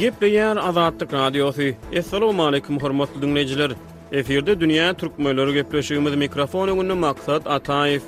Gepleýär Azatlyk Radiosy. Assalamualaikum hormatly dinleýjiler. Efirde dünýä türkmenleri gepleşigimiz mikrofon öňünde Maksat Ataýew.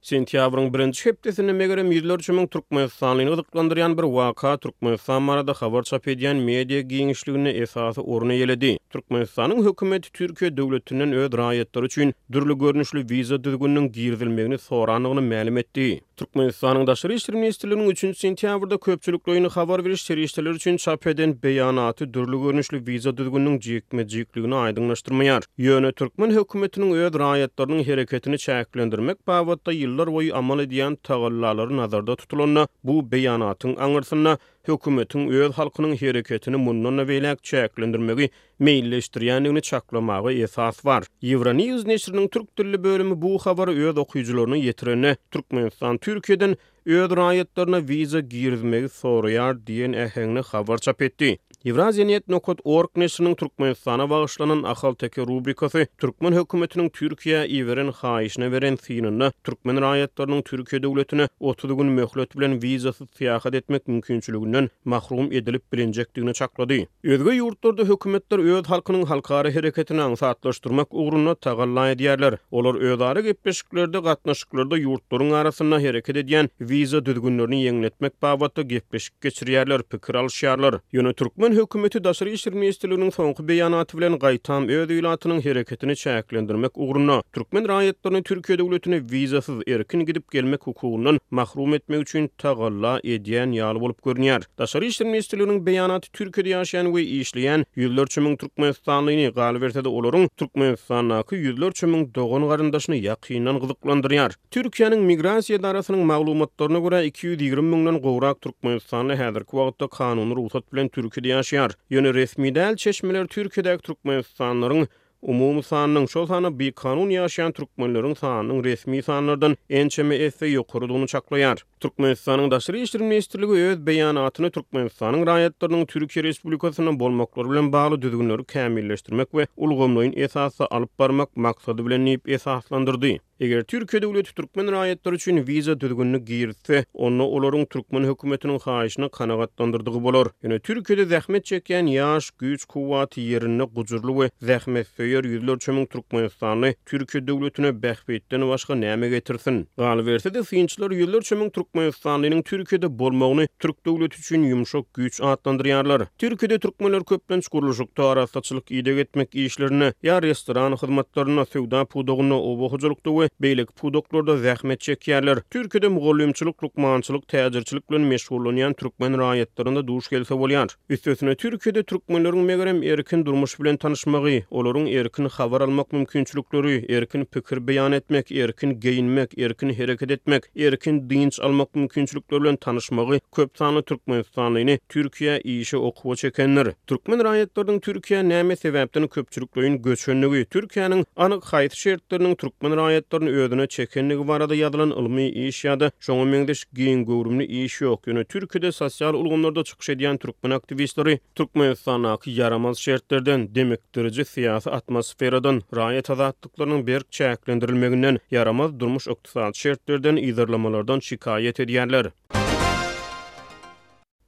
Sentýabryň birinji hepdesinde megerem ýüzlerçe müň türkmenistanlyny gyzyklandyrýan bir waka Türkmenistan barada habar çap edýän media giňişliginde esasy orun eýeledi. Türkmenistanyň hökümeti Türkiýe döwletinden öz raýatlary üçin dürli görnüşli wiza düzgüniniň girizilmegini sorandygyny mälim etdi. Türkmenistanyň Daşary işler ministrliginiň üçünji sentýabrda köpçülikleýin habar beriş serişdeleri üçin çap eden beýanaty dürli görnüşli wiza düzgüniniň jikme-jikligini aýdyňlaşdyrmaýar. Ýöne türkmen hökümetiniň öz raýatlarynyň hereketini çäklendirmek babatda ýyllar boýy amal edýän tagallalary nazarda tutulanda, bu beýanatyň aňyrsynda hökümetiň öz halkynyň hereketini mundan-da beýläk çäklendirmegi meýilleşdirýändigini çaklamaga esas bar. Ýewronews neşiriniň türk dilli bölümi bu habary öz okyjylaryna ýetirende, Türkmenistan Türkiýeden öz raýatlaryna wiza girizmegi soraýar diýen äheňde habar çap etdi. Ýewraziýanet nokat org neşiriniň Türkmenistana bagyşlanan Ahalteke rubrikasy türkmen hökümetiniň Türkiýä iberen haýyşyna beren synynda türkmen raýatlarynyň Türkiýe döwletine otuz gün möhlet bilen wizasyz syýahat etmek mümkinçiliginden mahrum edilip bilinjekdigini çaklady. Özge ýurtlarda hökümetler öz halkynyň halkara hereketini aňsatlaşdyrmak ugrunda tagalla edýärler. Olar özara gepleşiklerde, gatnaşyklarda ýurtlaryň arasynda hereket edýän wiza düzgünlerini ýeňletmek babatda gepleşik geçirýärler, pikir alyşýarlar. Ýöne türkmen hökümeti Daşary işler ministrliginiň soňky beýanaty bilen gaýtam öz ilatynyň hereketini çäklendirmek ugrunda, türkmen raýatlaryny Türkiýe döwletine wizasyz, erkin gidip gelmek hukugyndan mahrum etmek üçin tagalla edýän ýaly bolup görünýär. Daşary işler ministrliginiň beýanaty Türkiýede ýaşaýan we işleýän ýüzlerçe müň türkmenistanlyny, galyberse-de olaryň Türkmenistandaky ýüzlerçe müň dogan-garyndaşyny ýakyndan gyzyklandyrýar. Türkiýäniň Migrasiýa edarasynyň maglumatlaryna görä, iki ýüz ýigrimi müňden gowrak türkmenistanly häzirki wagtda kanuny rugsat bilen Türkiýede ýaşaýar. Ýöne resmi däl çeşmeler Türkiýedäki türkmenistanlylaryň Umumy sanynyň, şol sanda bikanun ýaşaýan türkmenleriň sanynyň resmi sanlardan ençeme esse ýokarydygyny çaklaýar. Türkmenistanyň Daşary işler ministrligi öz beýanatynda Türkmenistanyň raýatlarynyň Türkiýe Respublikasynda bolmaklary bilen bagly düzgünleri kämilleşdirmek we ulgamlaýyn esasda alyp barmak maksady bilen diýip esaslandyrdy. Eger Türkiýe döwleti türkmen raýatlary üçin wiza düzgünini girizse, onda olaryň türkmen hökümetiniň haýyşyny kanagatlandyrdygy bolar. Ýöne Türkiýede zähmet çekýän ýaş, güýç-kuwwaty ýerinde, gujurly we zähmetsöýer ýüzlerçe müň türkmenistanly Türkiýe döwletine bähbitden başga näme getirsin? Galyberse-de, synçylar ýüzlerçe müň türkmenistanlynyň Türkiýede bolmagyny türk döwleti üçin ýumşak güýç atlandyrýarlar. Türkiýede türkmenler köplenç gurluşykda, arassaçylyk, ideg etmek işlerinde ýa restoran hyzmatlarynda, söwda pudagynda, oba hojalykda we beýleki pudaklarda zähmet çekýärler. Türkiýede mugallymçylyk, lukmançylyk, täjirçilik bilen meşgullanýan türkmen raýatlaryna-da duş gelse bolýar. Üstesine, Türkiýede türkmenleriň megerem erkin durmuş bilen tanyşmagy, olaryň erkin habar almak mümkinçilikleri, erkin pikir beýan etmek, erkin geýinmek, erkin hereket etmek, erkin dynç almak mümkinçilikleri bilen tanyşmagy köp sanly türkmenistanlyny Türkiýä işe, okuwa çekendir. Türkmen raýatlarynyň Türkiýä näme sebäpden köpçülikleýin göçendigi, Türkiýäniň anyk haýsy şertleriniň türkmen raýatlaryny özüne çekendigi barada ýazylan ylmy iş ýa-da şoňa meňzeş giň göwrümli iş ýok, ýöne Türkiýede sosial ulgamlarda çykyş edýän türkmen aktiwistleri, Türkmenistandaky ýaramaz şertlerden, demikdiriji syýasy atmosferadan, raýat azatlyklarynyň berk çäklendirilmeginden, ýaramaz durmuş ykdysady şertlerden, yzarlamalardan şikaýat edýärler.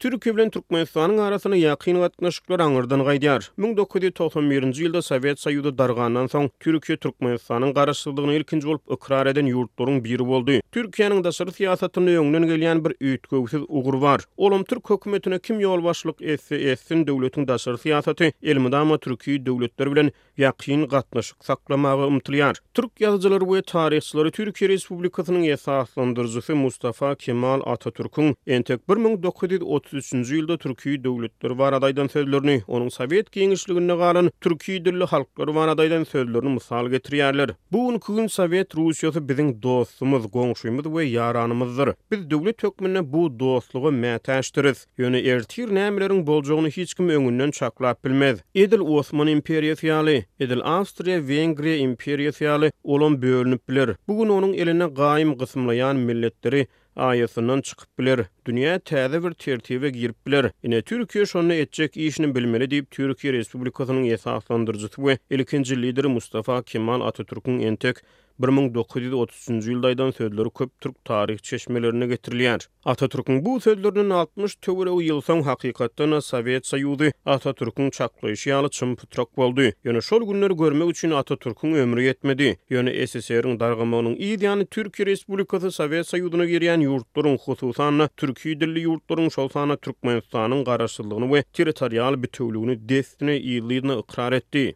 Türkiýe bilen Türkmenistanyň arasynda ýakyn gatnaşyklar aňyrdan gaýdýar. Müň dokuz ýüz togsan birinji ýylda Sowet Soýuzy dargandan soň, Türkiýe Türkmenistanyň garaşsyzlygyny ilkinji bolup ykrar eden ýurtlaryň biri boldy. Türkiýäniň daşary syýasatynda öňden gelýän bir üýtgewsiz ugur bar. Olam türk hökümetine kim ýolbaşçylyk etse etsin, döwletiň daşary syýasaty elmydama türki döwletler bilen ýakyn gatnaşyk saklamaga ymtylýar. Türk ýazyjylary we taryhçylary Türkiýe Respublikasynyň esaslandyryjysy Mustafa Kemal Atatürküň entek bir müň dokuz ýüz otuz üçünji ýylda türki döwletler barada aýdan sözlerini, onuň Sowet giňişliginde galan türki dilli halklar barada aýdan sözlerini mysal getirýärler. Bu günki gün Sowet Russiýasy biziň dostumyz, goňşymyz we ýaranymyzdyr. Biz döwlet hökmünde bu dostluga mätäçdiris. Ýöne ertir nämeleriň boljagyny hiç kim öňünden çaklap bilmez. Edil Osman imperiýasy ýaly, edil Awstriýa-Wengriýa imperiýasy ýaly olam bölünip biler. Bu gün onuň eline gaýym gysymlaýan milletleri aýasyndan çykyp biler. Dünýä täze bir tertibe girip biler. Ine, Türkiýe şonda etjek işini bilmeli diýip, Türkiýe Respublikasynyň esaslandyryjysy we ilkinji lideri Mustafa Kemal Atatürküň entek bir müň dokuz ýüz otuz üçünji ýylda aýdan sözleri köp türk taryh çeşmelerinde getirilýär. Atatürküň bu sözlerinden altmyş töweregi ýyl soň, hakykatdan-da, Sowet Soýuzy Atatürküň çaklaýşy ýaly çym-pytrak boldy. Ýöne şol günleri görmek üçin Atatürküň ömri ýetmedi. Ýöne SSR-iň dargamagynyň yz ýany Türkiýe Respublikasy Sowet Soýuzyna girýän ýurtlaryň, hususan-da, türki dilli ýurtlaryň, şol sanda Türkmenistanyň garaşsyzlygyny we territorial bitewüligini dessine yzly-yzyna ykrar etdi.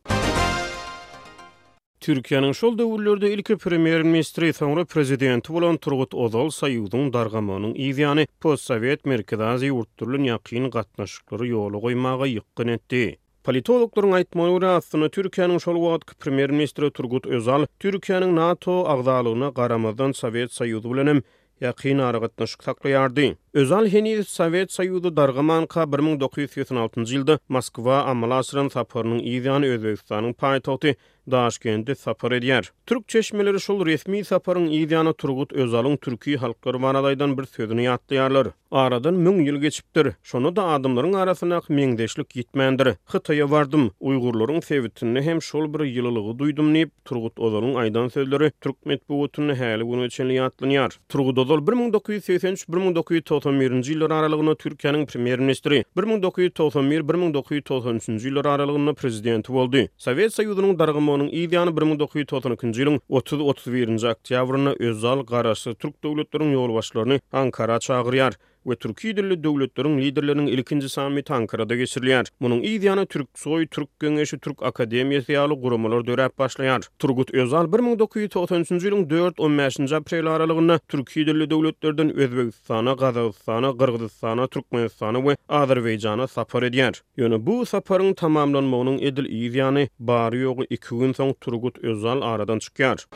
Türkiýäniň şol döwürlerde ilki premýer-ministri, soňra prezidenti bolan Turgut Ozal Soýuzyň dargamagynyň yz ýany, postsowet Merkezi Aziýa ýurtlary bilen ýakyn gatnaşyklary ýola goýmaga ýykgyn etdi. Politologlaryň aýtmagyna görä, aslynda Türkiýäniň şol wagtky premýer-ministri Turgut Özal Türkiýäniň NATO agzalygyna garamazdan Sowet Soýuzy bilen hem ýakyn aragatnaşyk saklaýardy. Özal heniz Sowet Soýuzy dargamanka bir müň dokuz ýüz segsen altynjy ýylda Moskwa amala aşyran saparynyň yz ýany Özbegistanyň paýtagty Daşkende sapar edýär. Türk çeşmeleri şol resmi saparyň yz ýany Turgut Özalyň türki halklar barada aýdan bir sözüni ýatlaýarlar. Aradan müň ýyl geçipdir. Şonda-da adamlaryň arasyndaky meňzeşlik ýitmändir. Hytaýa bardym. Uýgurlaryň sebitinde hem şol bir ýylylygy duýdum diýip, Turgut Ozalyň aýdan sözleri türk metbugatynda häli güne çenli ýatlanýar. Turgut Ozal bir müň dokuz ýüz segsen üç-bir müň dokuz ýüz togsan birinji ýyllar aralygynda Türkiýäniň premýer-ministri, bir müň dokuz ýüz togsan bir-bir müň dokuz ýüz togsan üçünji ýyllar aralygynda prezidenti boldy. Sowet Soýuzynyň dargamagynyň yz ýany bir müň dokuz ýüz togsan ikinji ýylyň otuz, otuz birinji oktýabrynda Özal Garaşsyz türk döwletleriň ýolbaşçylaryny Ankara çagyrýar we türki dilli döwletleriň liderleriniň ilkinji sammiti Ankarada geçirilýär. Munuň yz ýany Türksoý, Türk Geňeşi, Türk Akademiýasy ýaly guramalar döräp başlaýar. Turgut Özal bir müň dokuz ýüz togsan üçünji ýylyň dört, on bäşinji apreli aralygynda türki dilli döwletlerden Özbegistana, Gazagystana, Gyrgyzystana, Türkmenistana we Azerbaýjana sapar edýär. Ýöne bu saparyň tamamlanmagynyň edil yz ýany, bary-ýogy iki gün soň Turgut Özal aradan çykýar.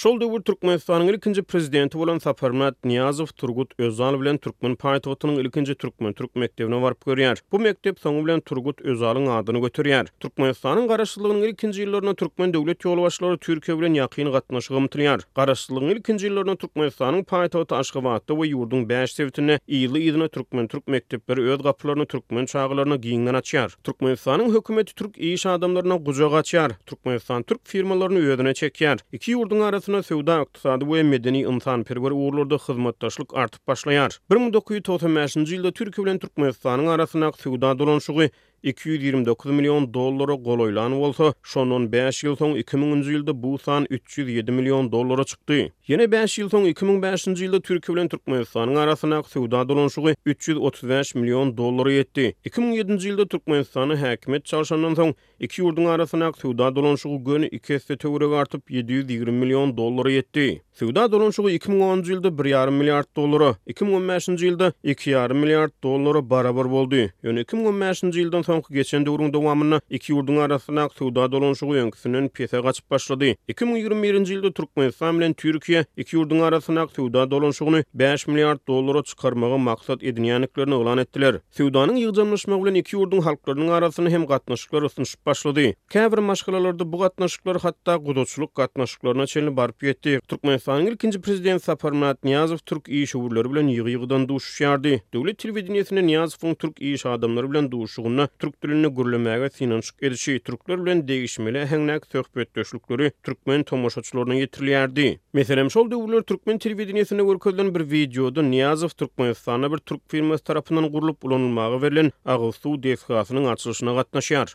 Şol döwür Türkmenistanyň ilkinji Prezidenti bolan Saparmyrat Nyýazow Turgut Özal bilen türkmen paýtagtynyň ilkinji türkmen-türk mekdebine baryp görýär. Bu mekdep soňy bilen Turgut Özalyň adyny göterýär. Türkmenistanyň Garaşsyzlygynyň ilkinji ýyllarynda türkmen döwlet ýolbaşçylary Türkiýe bilen ýakyn gatnaşyk ymtylýar. Garaşsyzlygyň ilkinji ýyllarynda Türkmenistanyň paýtagty Aşgabatda we ýurduň bäş sebitinde yzly-yzyna türkmen-türk mekdepleri öz gapylaryny türkmen çagalaryna giňden açýar. Türkmenistanyň hökümeti türk iş adamlaryna gujak açýar. Türkmenistan türk firmalaryny özüne çekýär. Iki ýurduň arasynda söwda-ykdysady we medeni-ynsanperwer ugurlarda hyzmatdaşlyk artyp başlaýar. Bir müň dokuz ýüz togsan bäşinji ýylda Türkiýe bilen Türkmenistanyň arasyndaky söwda dolanyşygy iki ýüz ýigrimi dokuz million dollara golaýlan bolsa, şondan bäş ýyl soň iki müňünji ýylda bu san üç ýüz ýedi million dollara çykdy. Ýene bäş ýyl soň iki müň bäşinji ýylda Türkiýe bilen Türkmenistanyň arasyndaky söwda dolanyşygy üç ýüz otuz bäş million dollara ýetdi. Iki müň ýedinji ýylda Türkmenistana häkimiýet çalşandan soň, iki ýurduň arasyndaky söwda dolanyşygy göni iki esse töweregi artyp, ýedi ýüz ýigrimi million dollara ýetdi. Söwda dolanşygy iki müň onunjy ýylda bir ýarym milliard dollara, iki müň on bäşinji ýylda iki ýarym milliard dollara barabar boldy. Ýöne iki müň on bäşinji ýyldan soňky geçen döwrüň dowamynda iki ýurduň arasyndaky söwda dolanşygy öňküsinden pese gaçyp başlady. Iki müň ýigrimi birinji ýylda Türkmenistan bilen Türkiýe iki ýurduň arasyndaky söwda dolanşygyny bäş milliard dollara çykarmagy maksat edinýändiklerini yglan etdiler. Söwdanyň ýygjamlaşmagy bilen iki ýurduň halklarynyň arasynda hem gatnaşyklar ysnyşyp başlady. Käbir maşgalalarda bu gatnaşyklar hatda gudaçylyk gatnaşyklaryna çenli baryp ýetdi. Türkmenistanyň ilkinji prezidenti Saparmyrat Nyýazow türk işewürleri bilen ýygy-ýygydan duşuşýardy. Döwlet telewideniýesinde Nyýazowyň türk iş adamlary bilen duşuşygynda türk dilinde gürlemäge synanyşyk edişi, türkler bilen degişmeli äheňdäki söhbetdeşlikleri türkmen tomaşaçylaryna ýetirilýärdi. Meselem, şol döwürler türkmen telewideniýesinde görkezilen bir wideoda Nyýazow Türkmenistanda bir türk firmasy tarapyndan gurlup ulanylmaga berlen agyz suw desgasynyň açylyşyna gatnaşýar.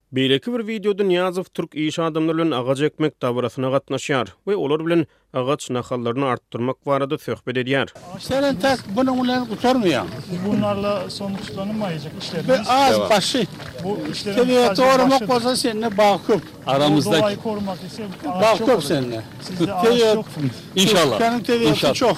Beýleki bir wideoda Nyýazow türk iş adamlary bilen agaç ekmek dabarasyna gatnaşýar we olar bilen agaç nahallaryny artdyrmak barada söhbet edýär. Seren täk bunuň bilen gutarmaýar. Bu bunlarla sonuçlanmaýjak işler. Bu az başy. Bu işleriň Tebigaty goramak bolsa sende bagt köp. Aramyzda Dogaýy korumak ise Bagt köp sende. Sizde agaç ýok. Inşallah. Türkmeniň tebigaty çoh.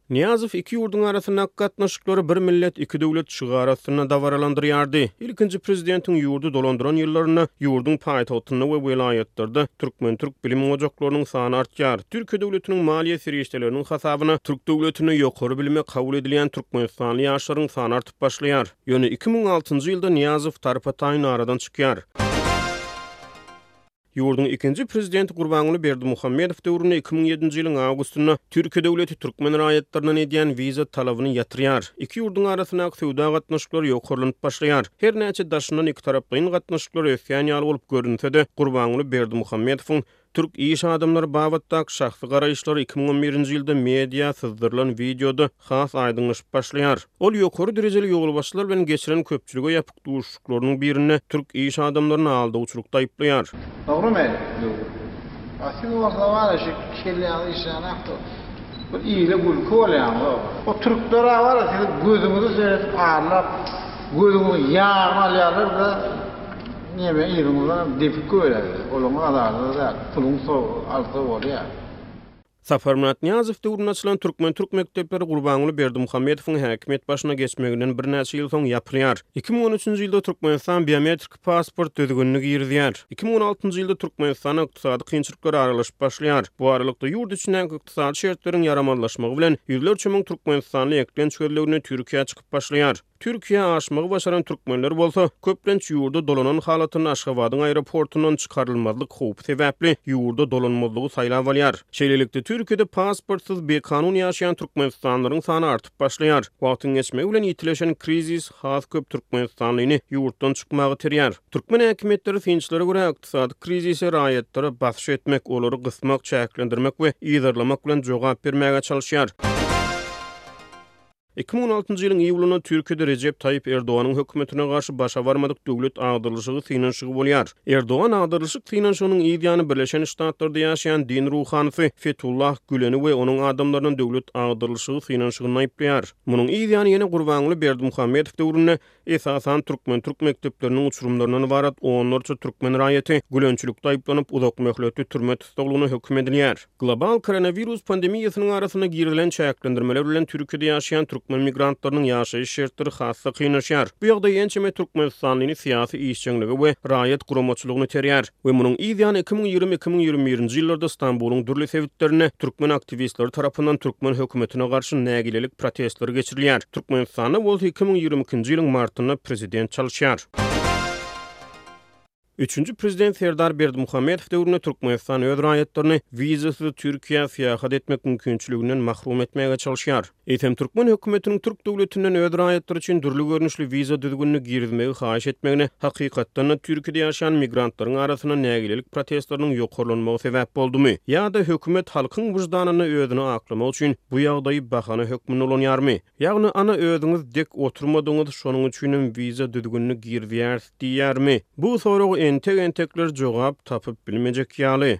Nyýazow iki ýurduň arasyndaky gatnaşyklary Bir millet, iki döwlet şygary astynda dabaralandyrýardy. Ilkinji prezidentiň ýurdy dolandyran ýyllarynda ýurduň paýtagtynda we welaýatlarda türkmen-türk bilim ojaklarynyň sany artýar, Türkiýe döwletiniň maliýe serişdeleriniň hasabyna türk döwletinde ýokary bilime kabul edilýän türkmenistanly ýaşlaryň sany artyp başlaýar. Ýöne iki müň altynjy ýylda Nyýazow tarpa-taýyn aradan çykýar. Ýurduň ikinji prezidenti Gurbanguly Berdimuhamedow döwründe iki müň ýedinji ýylyň awgustynda Türkiýe döwleti türkmen raýatlaryndan edýän wiza talabyny ýatyrýar. Iki ýurduň arasyndaky söwda gatnaşyklary ýokarlanyp başlaýar. Her näçe daşyndan ikitaraplaýyn gatnaşyklar ösýän ýaly bolup görünse-de, Gurbanguly Berdimuhamedowyň türk iş adamlary babatdaky şahsy garaýyşlary iki müň on birinji ýylda mediýa syzdyrylan wideoda has aýdyňlaşyp başlaýar. Ol ýokary derejeli ýolbaşçylar bilen geçiren köpçülige ýapyk duşuşyklarynyň birinde türk iş adamlaryny aldawçylykda aýyplaýar. Dogrymy? Döwlet. A siz bolsa wara şu kelläňizi işläňizokdy. Bir ile gülki bolýaňyzok. O türkler-ä wara sizi gözüňizi seredip arlap, gözüňiziň ýagyny alýarlar-da, neme yzyňyzdanam depip goýberýärler. Olaryň azary-da däl, puluň sowugy, alty bolýa. Saparmyrat Nyýazow döwründe açylan türkmen-türk mekdepleri Gurbanguly Berdimuhamedowyň häkimiýet başyna geçmeginden birnäçe ýyl soň ýapylýar. Iki müň on üçünji ýylda Türkmenistan biometrik pasport düzgünini girizýär. Iki müň on altynjy ýylda Türkmenistana ykdysady kynçylyklar aralaşyp başlaýar. Bu aralykda ýurt içindäki ykdysady şertleriň ýaramazlaşmagy bilen ýüzlerçe müň türkmenistanly eklenç gözlegine Türkiýä çykyp başlaýar. Türkiýä aşmagy başaran türkmenler bolsa, köplenç ýurda dolanan halatynda Aşgabadyň aeroportundan çykarylmazlyk howpy sebäpli, ýurda dolanmazlygy saýlap alýar. Şeýlelikde, Türkiýede pasportsyz bikanun ýaşaýan türkmenistanlylaryň sany artyp başlaýar. Wagtyň geçmegi bilen ýitileşen krizis has köp türkmenistanlyny ýurtdan çykmaga iterýär. Türkmen häkimiýetleri synçylara görä, ykdysady krizise raýatlara basyş etmek, olary gysmak, çäklendirmek we yzarlamak bilen jogap bermäge çalyşýar. Iki müň on altynjy ýylyň iýulynda Türkiýede Rejep Taýyp Erdoganyň hökümetine garşy başa barmadyk döwlet agdarlyşygy synanyşygy bolýar. Erdogan agdarlyşyk synanyşygynyň yz ýany Birleşen Ştatlarda ýaşaýan din ruhanysy Fetullah Güleni we onuň adamlaryny döwlet agdarlyşygy synanyşygynda aýyplaýar. Munuň yz ýany ýene Gurbanguly Berdimuhamedow döwründe Esasan, türkmen-türk mekdepleriniň uçurymlaryndan ybarat onlarça türkmen raýaty gülençilikde aýyplanyp, uzakmöhletli türme tussaglygyna höküm edilýär. Global koronawirus pandemiýasynyň arasynda girizilen çäklendirmeler bilen Türkiýede ýaşaýan türkmen migrantlarynyň ýaşaýyş şertleri has-da kynlaşýar. Bu ýagdaý ençeme türkmenistanlyny syýasy işjeňlige we raýat guramaçylygyna iterýär. we munuň yz ýany iki müň ýigrimi, iki müň ýigrimi birinji ýyllarda Stambulyň dürli sebitlerinde türkmen aktiwistleri tarapyndan türkmen hökümetine garşy nägilelik protestleri geçirilýär. Türkmenistanda bolsa iki müň ýigrimi ikinji ýylyň martynda prezident çalyşýar. Üçünji prezident Serdar Berdimuhamedow döwründe Türkmenistan öz raýatlaryny wizasyz Türkiýä syýahat etmek mümkinçiliginden mahrum etmäge çalyşýar. eýsem türkmen hökümetiniň türk döwletinden öz raýatlary üçin dürli görnüşli wiza düzgünini girizmegi haýyş etmegine, hakykatdan-da, Türkiýede ýaşaýan migrantlaryň arasynda nägilelik protestleriniň ýokarlanmagy sebäp boldumy? Ýa-da hökümet halkyň wyždanynda özüni aklamak üçin bu ýagdaýy bahana hökmünde ulanýarmy? Ýagny, ana, özüňiz dek oturmadyňyz, şonuň üçinem wiza düzgünini girizýäris diýýärmi? Bu soraga entek-entekler jogap tapyp bilmejek ýaly.